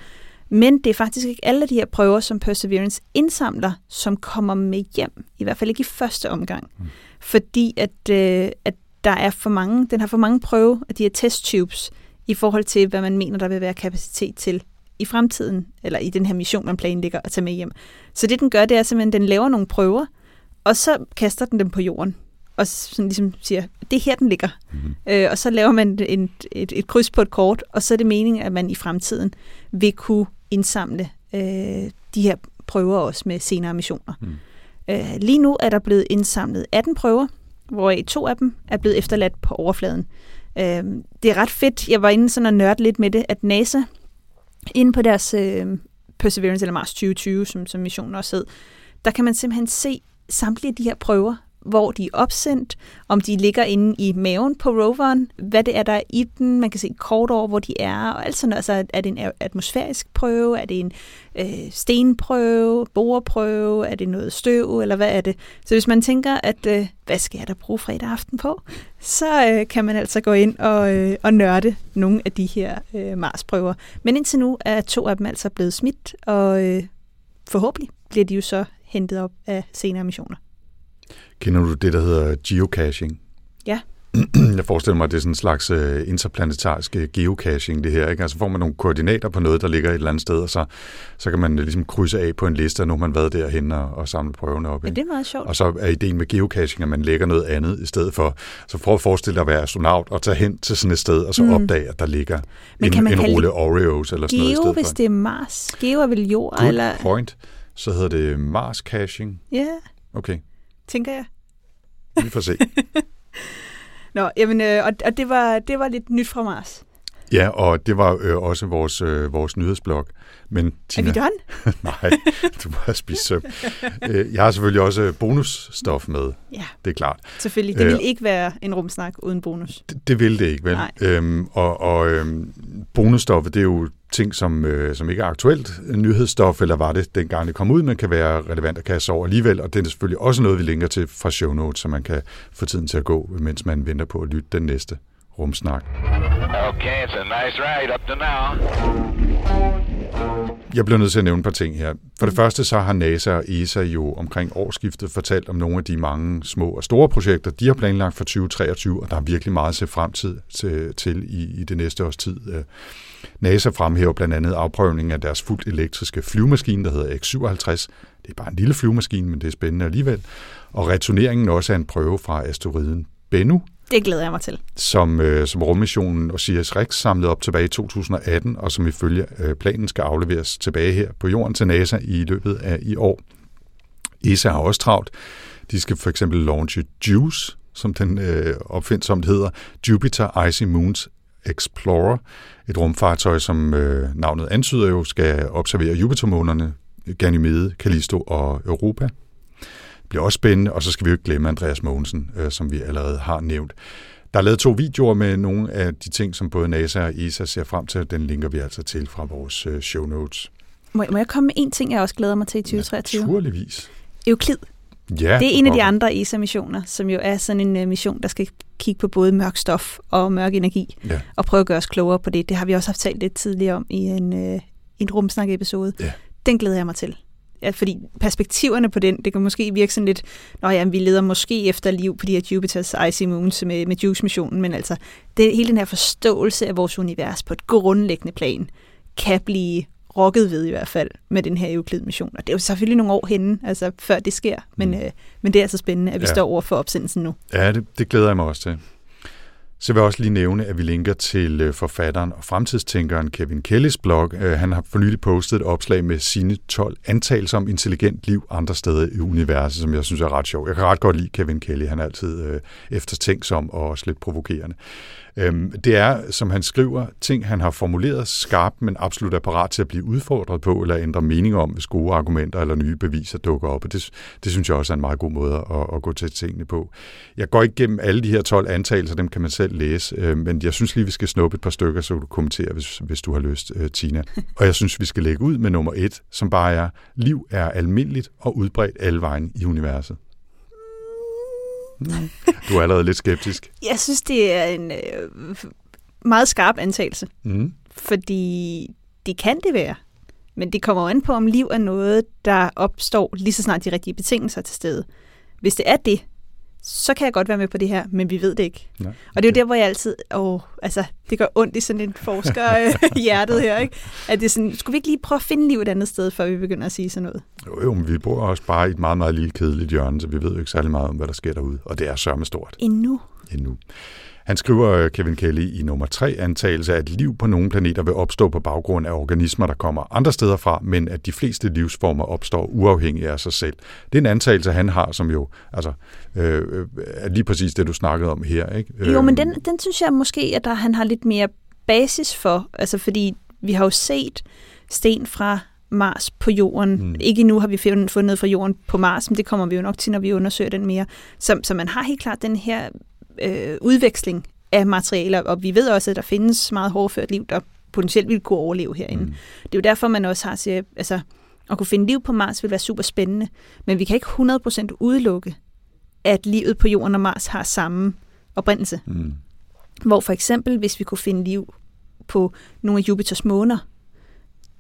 S2: Men det er faktisk ikke alle de her prøver, som Perseverance indsamler, som kommer med hjem. I hvert fald ikke i første omgang. Mm. Fordi at, øh, at der er for mange, den har for mange prøve af de her testtubes i forhold til, hvad man mener, der vil være kapacitet til i fremtiden, eller i den her mission, man planlægger at tage med hjem. Så det, den gør, det er simpelthen, at den laver nogle prøver, og så kaster den dem på jorden, og sådan ligesom siger, det er her, den ligger. Mm-hmm. Øh, og så laver man en, et, et kryds på et kort, og så er det meningen, at man i fremtiden vil kunne indsamle øh, de her prøver også med senere missioner. Mm. Øh, lige nu er der blevet indsamlet 18 prøver, hvoraf to af dem er blevet efterladt på overfladen. Øh, det er ret fedt. Jeg var inde sådan og nørde lidt med det, at NASA inde på deres øh, Perseverance eller Mars 2020, som, som missionen også hed, der kan man simpelthen se samtlige de her prøver, hvor de er opsendt, om de ligger inde i maven på roveren, hvad det er, der er i den. Man kan se kort over, hvor de er, og alt sådan noget. Altså, er det en atmosfærisk prøve? Er det en øh, stenprøve? Boreprøve? Er det noget støv? Eller hvad er det? Så hvis man tænker, at øh, hvad skal jeg da bruge fredag aften på? Så øh, kan man altså gå ind og, øh, og nørde nogle af de her øh, Mars-prøver. Men indtil nu er to af dem altså blevet smidt, og øh, forhåbentlig bliver de jo så hentet op af senere missioner.
S3: Kender du det, der hedder geocaching?
S2: Ja.
S3: Jeg forestiller mig, at det er sådan en slags uh, interplanetarisk øh, geocaching, det her. Ikke? Altså får man nogle koordinater på noget, der ligger et eller andet sted, og så, så kan man øh, ligesom krydse af på en liste, og nu har man været derhen og, og samle prøverne op.
S2: Ja,
S3: Ikke?
S2: det er meget sjovt.
S3: Og så er ideen med geocaching, at man lægger noget andet i stedet for. Så prøv at forestille dig at være astronaut og tage hen til sådan et sted, og så
S2: Mm.
S3: opdage, at der ligger
S2: Men
S3: en, en rulle Oreos eller sådan noget i
S2: Geo,
S3: stedet
S2: hvis
S3: for.
S2: det er Mars. Geo er vel jord,
S3: Good
S2: eller...
S3: point. Så hedder det Mars caching.
S2: Ja,
S3: Okay,
S2: tænker jeg.
S3: vi får se.
S2: Nå, jamen, øh, og, og det, var, det var lidt nyt fra Mars.
S3: Ja, og det var øh, også vores, øh, vores nyhedsblog. Men,
S2: Er
S3: Tina,
S2: vi done?
S3: nej, du må have spist søm. Øh, Jeg har selvfølgelig også bonusstof med,
S2: Ja,
S3: det er klart.
S2: selvfølgelig. Det
S3: Øh,
S2: vil ikke være en rumsnak uden bonus.
S3: Det, det vil det ikke, vel?
S2: Nej.
S3: Øhm, og og øhm, bonusstoffet, det er jo ting, som, øh, som ikke er aktuelt nyhedsstof, eller var det dengang det kom ud, men kan være relevant at kaste over alligevel, og det er selvfølgelig også noget, vi linker til fra show notes, så man kan få tiden til at gå, mens man venter på at lytte den næste rumsnak.
S1: Okay, it's a nice ride up to now.
S3: Jeg bliver nødt til at nævne et par ting her. For det første så har NASA og ESA jo omkring årsskiftet fortalt om nogle af de mange små og store projekter, de har planlagt for 2023, og der er virkelig meget at se fremtid til, til i, i det næste års tid. Øh, NASA fremhæver blandt andet afprøvningen af deres fuldt elektriske flyvemaskine, der hedder X-57. Det er bare en lille flyvemaskine, men det er spændende alligevel. Og returneringen også er en prøve fra asteroiden Bennu,
S2: det glæder jeg mig til.
S3: som, øh, som rummissionen Osiris-Rex samlede op tilbage i 2018, og som ifølge øh, planen skal afleveres tilbage her på jorden til NASA i løbet af i år. ESA har også travlt. De skal for eksempel launche JUICE, som den øh, opfindsomt hedder, Jupiter Icy Moons Explorer, et rumfartøj, som øh, navnet antyder jo, skal observere Jupitermånerne Ganymede, Callisto og Europa. Bliver også spændende, og så skal vi jo ikke glemme Andreas Mogensen, øh, som vi allerede har nævnt. Der er lavet to videoer med nogle af de ting, som både NASA og ESA ser frem til. Den linker vi altså til fra vores øh, show notes.
S2: Må, jeg- må jeg komme med en ting, jeg også glæder mig til i 2023?
S3: Naturligvis.
S2: Euklid.
S3: Ja,
S2: Det er en af de andre ESA-missioner, som jo er sådan en uh, mission, der skal kigge på både mørk stof og mørk energi,
S3: Ja.
S2: og prøve at gøre os klogere på det. Det har vi også haft talt lidt tidligere om i en, uh, en rumsnak-episode.
S3: Ja.
S2: Den glæder jeg mig til. Ja, fordi perspektiverne på den, det kan måske virke sådan lidt, Nå ja, vi leder måske efter liv på de her Jupiters Icy Moons med, med JUICE-missionen, men altså, det, hele den her forståelse af vores univers på et grundlæggende plan, kan blive rokket ved i hvert fald med den her Euclid-mission. Og det er jo selvfølgelig nogle år henne, altså før det sker, men,
S3: Mm.
S2: øh, men det er altså spændende, at vi
S3: Ja.
S2: står over for opsendelsen nu.
S3: Ja, det, det glæder jeg mig også til. Så vil jeg også lige nævne, at vi linker til øh, forfatteren og fremtidstænkeren Kevin Kellys blog. Øh, han har for nylig postet et opslag med sine 12 antagelser om intelligent liv andre steder i universet, som jeg synes er ret sjov. Jeg kan ret godt lide Kevin Kelly. Han er altid øh, eftertænksom og også lidt provokerende. Øhm, det er, som han skriver, ting, han har formuleret skarpt, men absolut er parat til at blive udfordret på, eller ændre mening om, hvis gode argumenter eller nye beviser dukker op. Og det, det synes jeg også er en meget god måde at, at gå til tingene på. Jeg går ikke gennem alle de her 12 antagelser, dem kan man selv læse, øh, men jeg synes lige, vi skal snuppe et par stykker, så du kommenterer, hvis, hvis du har lyst, øh, Tina. Og jeg synes, vi skal lægge ud med nummer et, som bare er, liv er almindeligt og udbredt alle vejen i universet. Mm. Du er allerede lidt skeptisk.
S2: Jeg synes, det er en øh, meget skarp antagelse,
S3: Mm.
S2: fordi det kan det være. Men det kommer jo an på, om liv er noget, der opstår lige så snart de rigtige betingelser er til stede. Hvis det er det, så kan jeg godt være med på det her, men vi ved det ikke.
S3: Nej.
S2: Og det er jo der, hvor jeg altid, åh, altså, det gør ondt i sådan en forsker øh, hjertet her, ikke? At det er sådan, skulle vi ikke lige prøve at finde liv et andet sted, før vi begynder at sige sådan noget?
S3: Jo, jo, men vi bor også bare i et meget, meget lille kedeligt hjørne, så vi ved jo ikke særlig meget om, hvad der sker derude. Og det er sørme stort
S2: Endnu.
S3: endnu. Han skriver, øh, Kevin Kelly, i nummer tre antagelse, at liv på nogle planeter vil opstå på baggrund af organismer, der kommer andre steder fra, men at de fleste livsformer opstår uafhængigt af sig selv. Det er en antagelse, han har, som jo altså, øh, øh, er lige præcis det, du snakkede om her. Ikke?
S2: Jo, men
S3: Øhm,
S2: den, den synes jeg måske, at der, han har lidt mere basis for. Altså fordi vi har jo set sten fra Mars på jorden.
S3: Mm.
S2: Ikke endnu har vi fundet, fundet noget fra jorden på Mars, men det kommer vi jo nok til, når vi undersøger den mere. Så, så man har helt klart den her øh, udveksling af materialer, og vi ved også, at der findes meget hårdført liv, der potentielt ville kunne overleve herinde.
S3: Mm.
S2: Det er jo derfor, man også har siger, altså, at kunne finde liv på Mars vil være super spændende, men vi kan ikke 100% udelukke, at livet på jorden og Mars har samme oprindelse.
S3: Mm.
S2: Hvor for eksempel, hvis vi kunne finde liv på nogle af Jupiters måner,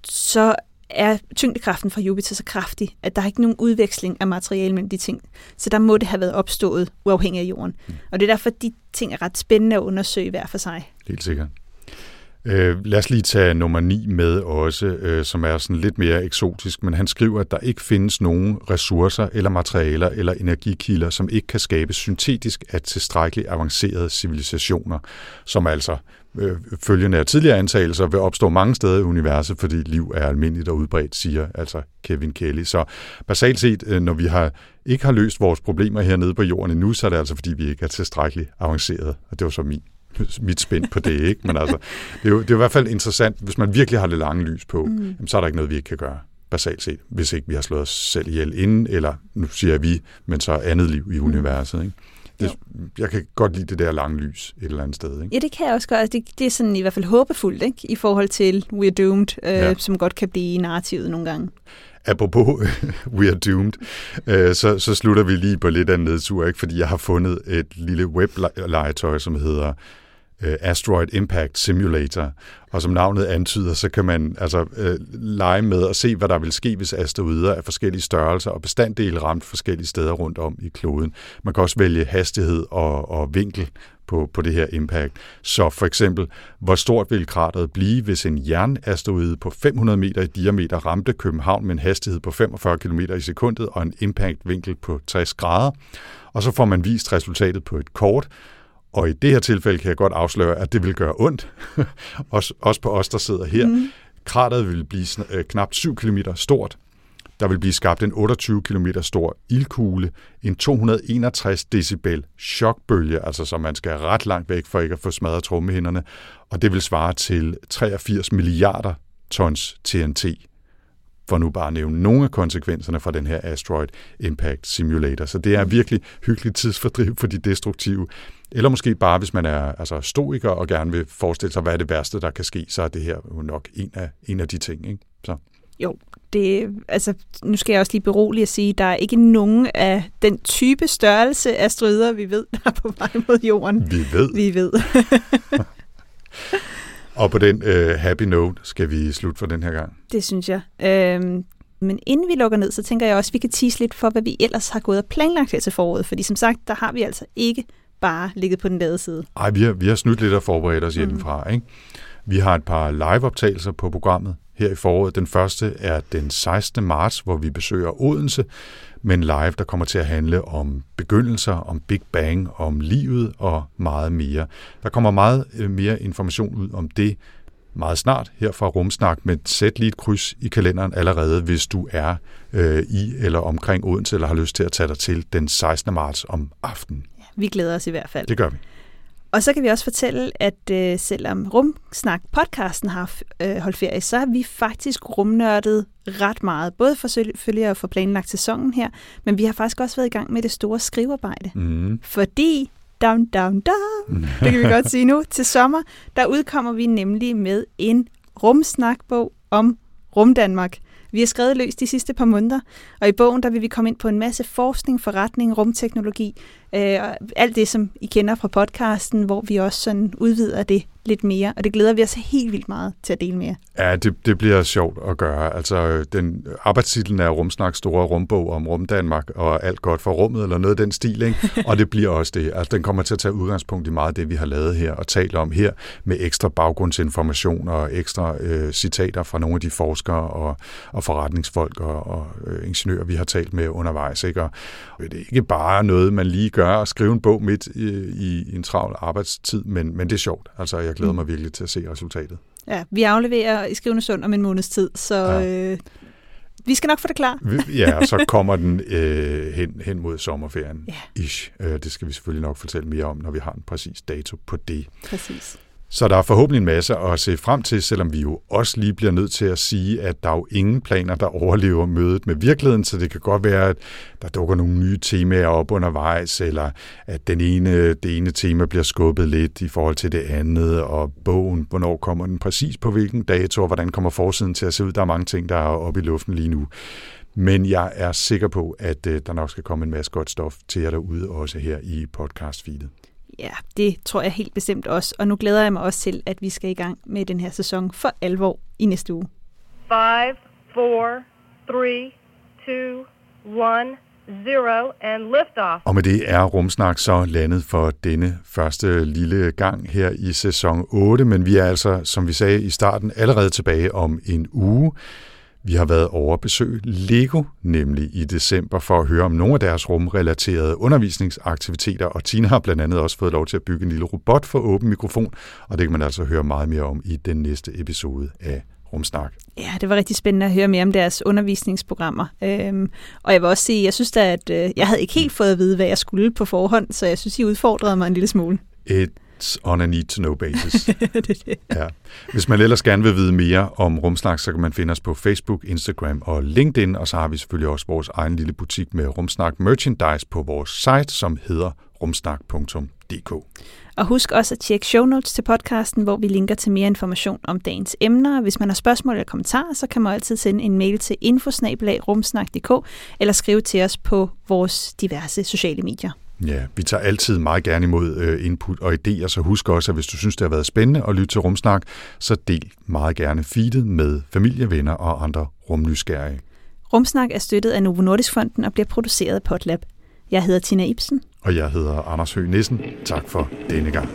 S2: så er tyngdekraften fra Jupiter så kraftig, at der er ikke nogen udveksling af materiale mellem de ting. Så der må det have været opstået uafhængigt af jorden.
S3: Mm.
S2: Og det er derfor, de ting er ret spændende at undersøge hver for sig.
S3: Helt sikkert. Øh, lad os lige tage nummer 9 med også, øh, som er sådan lidt mere eksotisk, men han skriver, at der ikke findes nogen ressourcer eller materialer eller energikilder, som ikke kan skabes syntetisk af tilstrækkeligt avancerede civilisationer, som altså øh, følgende af tidligere antagelser vil opstå mange steder i universet, fordi liv er almindeligt og udbredt, siger altså Kevin Kelly. Så basalt set, øh, når vi har ikke har løst vores problemer hernede på jorden endnu, så er det altså, fordi vi ikke er tilstrækkeligt avanceret. Og det var så min mit spænd på det, ikke? Men altså, det er, jo, det er jo i hvert fald interessant, hvis man virkelig har det lange lys på, mm. jamen, så er der ikke noget, vi ikke kan gøre, basalt set, hvis ikke vi har slået os selv ihjel inden, eller nu siger vi, men så andet liv i universet, ikke? Det, jeg kan godt lide det der lange lys et eller andet sted, ikke?
S2: Ja, det kan jeg også godt. Det, det er sådan i hvert fald håbefuldt, ikke? I forhold til We're Doomed, øh,
S3: Ja.
S2: som godt kan blive narrativet nogle gange.
S3: Apropos We Are Doomed, øh, så, så slutter vi lige på lidt af en nedtur, ikke? fordi jeg har fundet et lille weblegetøj, som hedder øh, Asteroid Impact Simulator. Og som navnet antyder, så kan man altså øh, lege med at se, hvad der vil ske, hvis asteroider af forskellige størrelser og bestanddele ramt forskellige steder rundt om i kloden. Man kan også vælge hastighed og, og vinkel på, på det her impact. Så for eksempel, hvor stort vil krateret blive, hvis en jernasteroide på 500 meter i diameter ramte København med en hastighed på 45 km i sekundet og en impact-vinkel på 60 grader? Og så får man vist resultatet på et kort, og i det her tilfælde kan jeg godt afsløre, at det vil gøre ondt, også, også på os, der sidder her. Mm. Krateret vil blive øh, knap 7 km stort. Der vil blive skabt en 28 km stor ildkugle, en 261 decibel chokbølge, altså så man skal ret langt væk for ikke at få smadret trommehinderne, og det vil svare til 83 milliarder tons TNT for nu bare at nævne nogle af konsekvenserne fra den her Asteroid Impact Simulator. Så det er virkelig hyggeligt tidsfordriv for de destruktive. Eller måske bare, hvis man er altså, stoiker og gerne vil forestille sig, hvad er det værste, der kan ske, så er det her jo nok en af, en af de ting. Ikke? Så.
S2: Jo, det, altså, nu skal jeg også lige berolige at sige, at der er ikke nogen af den type størrelse af stryder, vi ved, der er på vej mod jorden.
S3: Vi ved.
S2: Vi ved.
S3: Og på den uh, happy note skal vi slutte for den her gang.
S2: Det synes jeg. Øhm, men inden vi lukker ned, så tænker jeg også, at vi kan tease lidt for, hvad vi ellers har gået og planlagt her til foråret. Fordi som sagt, der har vi altså ikke bare ligget på den lade side.
S3: Nej, vi har, vi har snydt lidt og forberedt os hjemmefra. Mm. Ikke? Vi har et par live-optagelser på programmet her i foråret. Den første er den 16. marts, hvor vi besøger Odense med en live, der kommer til at handle om begyndelser, om Big Bang, om livet og meget mere. Der kommer meget øh, mere information ud om det meget snart her fra Rumsnak, men sæt lige et kryds i kalenderen allerede, hvis du er øh, i eller omkring Odense, eller har lyst til at tage dig til den 16. marts om aftenen.
S2: Ja, vi glæder os i hvert fald.
S3: Det gør vi.
S2: Og så kan vi også fortælle, at øh, selvom Rumsnak podcasten har øh, holdt ferie, så har vi faktisk rumnørdet ret meget. Både for selvfølgelig at få planlagt sæsonen her, men vi har faktisk også været i gang med det store skrivearbejde. Mm. Fordi, down, down, down, det kan vi godt sige nu, til sommer, der udkommer vi nemlig med en rumsnakbog om Rumdanmark. Vi har skrevet løs de sidste par måneder, og i bogen der vil vi komme ind på en masse forskning, forretning, rumteknologi, øh, og alt det, som I kender fra podcasten, hvor vi også sådan udvider det lidt mere, og det glæder vi os helt vildt meget til at dele mere.
S3: Ja, det, det bliver sjovt at gøre. Altså, den arbejdstitlen er Rumsnak Store Rumbog om Rum Danmark og alt godt for rummet, eller noget af den stil, ikke? og det bliver også det. Altså, den kommer til at tage udgangspunkt i meget af det, vi har lavet her og talt om her, med ekstra baggrundsinformation og ekstra øh, citater fra nogle af de forskere og, og forretningsfolk og, og øh, ingeniører, vi har talt med undervejs. Ikke? Og det er ikke bare noget, man lige gør at skrive en bog midt i, i en travl arbejdstid, men, men det er sjovt. Altså, jeg glæder mm. mig virkelig til at se resultatet.
S2: Ja, vi afleverer i Skrivende Sund om en måneds tid, så ja. øh, vi skal nok få det klar.
S3: ja, og så kommer den øh, hen, hen mod sommerferien. Ja. Ish. Øh, det skal vi selvfølgelig nok fortælle mere om, når vi har en præcis dato på det.
S2: Præcis.
S3: Så der er forhåbentlig en masse at se frem til, selvom vi jo også lige bliver nødt til at sige, at der er jo ingen planer, der overlever mødet med virkeligheden, så det kan godt være, at der dukker nogle nye temaer op undervejs, eller at den ene, det ene tema bliver skubbet lidt i forhold til det andet, og bogen, hvornår kommer den præcis på hvilken dato, og hvordan kommer forsiden til at se ud. Der er mange ting, der er oppe i luften lige nu. Men jeg er sikker på, at øh, der nok skal komme en masse godt stof til jer derude, også her i podcast-feedet.
S2: Ja, det tror jeg helt bestemt også. Og nu glæder jeg mig også til, at vi skal i gang med den her sæson for alvor i næste uge.
S4: 5, 4, 3, 2, 1, 0, and liftoff.
S3: Og med det er Rumsnak så landet for denne første lille gang her i sæson 8, men vi er altså, som vi sagde i starten, allerede tilbage om en uge. Vi har været over besøg Lego, nemlig i december, for at høre om nogle af deres rumrelaterede undervisningsaktiviteter, og Tina har blandt andet også fået lov til at bygge en lille robot for åben mikrofon, og det kan man altså høre meget mere om i den næste episode af Rumsnak.
S2: Ja, det var rigtig spændende at høre mere om deres undervisningsprogrammer. Øhm, og jeg vil også sige, jeg synes da, at øh, jeg havde ikke helt fået at vide, hvad jeg skulle på forhånd, så jeg synes, I udfordrede mig en lille smule.
S3: Et on a need-to-know basis. det det. Ja. Hvis man ellers gerne vil vide mere om Rumsnak, så kan man finde os på Facebook, Instagram og LinkedIn, og så har vi selvfølgelig også vores egen lille butik med Rumsnak merchandise på vores site, som hedder rumsnak.dk.
S2: Og husk også at tjekke show notes til podcasten, hvor vi linker til mere information om dagens emner. Hvis man har spørgsmål eller kommentarer, så kan man altid sende en mail til infosnabelag eller skrive til os på vores diverse sociale medier.
S3: Ja, vi tager altid meget gerne imod øh, input og idéer, så husk også, at hvis du synes, det har været spændende at lytte til Rumsnak, så del meget gerne feedet med familie, venner og andre rumnysgerrige.
S2: Rumsnak er støttet af Novo Nordisk Fonden og bliver produceret af Potlab. Jeg hedder Tina Ibsen.
S3: Og jeg hedder Anders Høgh Nissen. Tak for denne gang.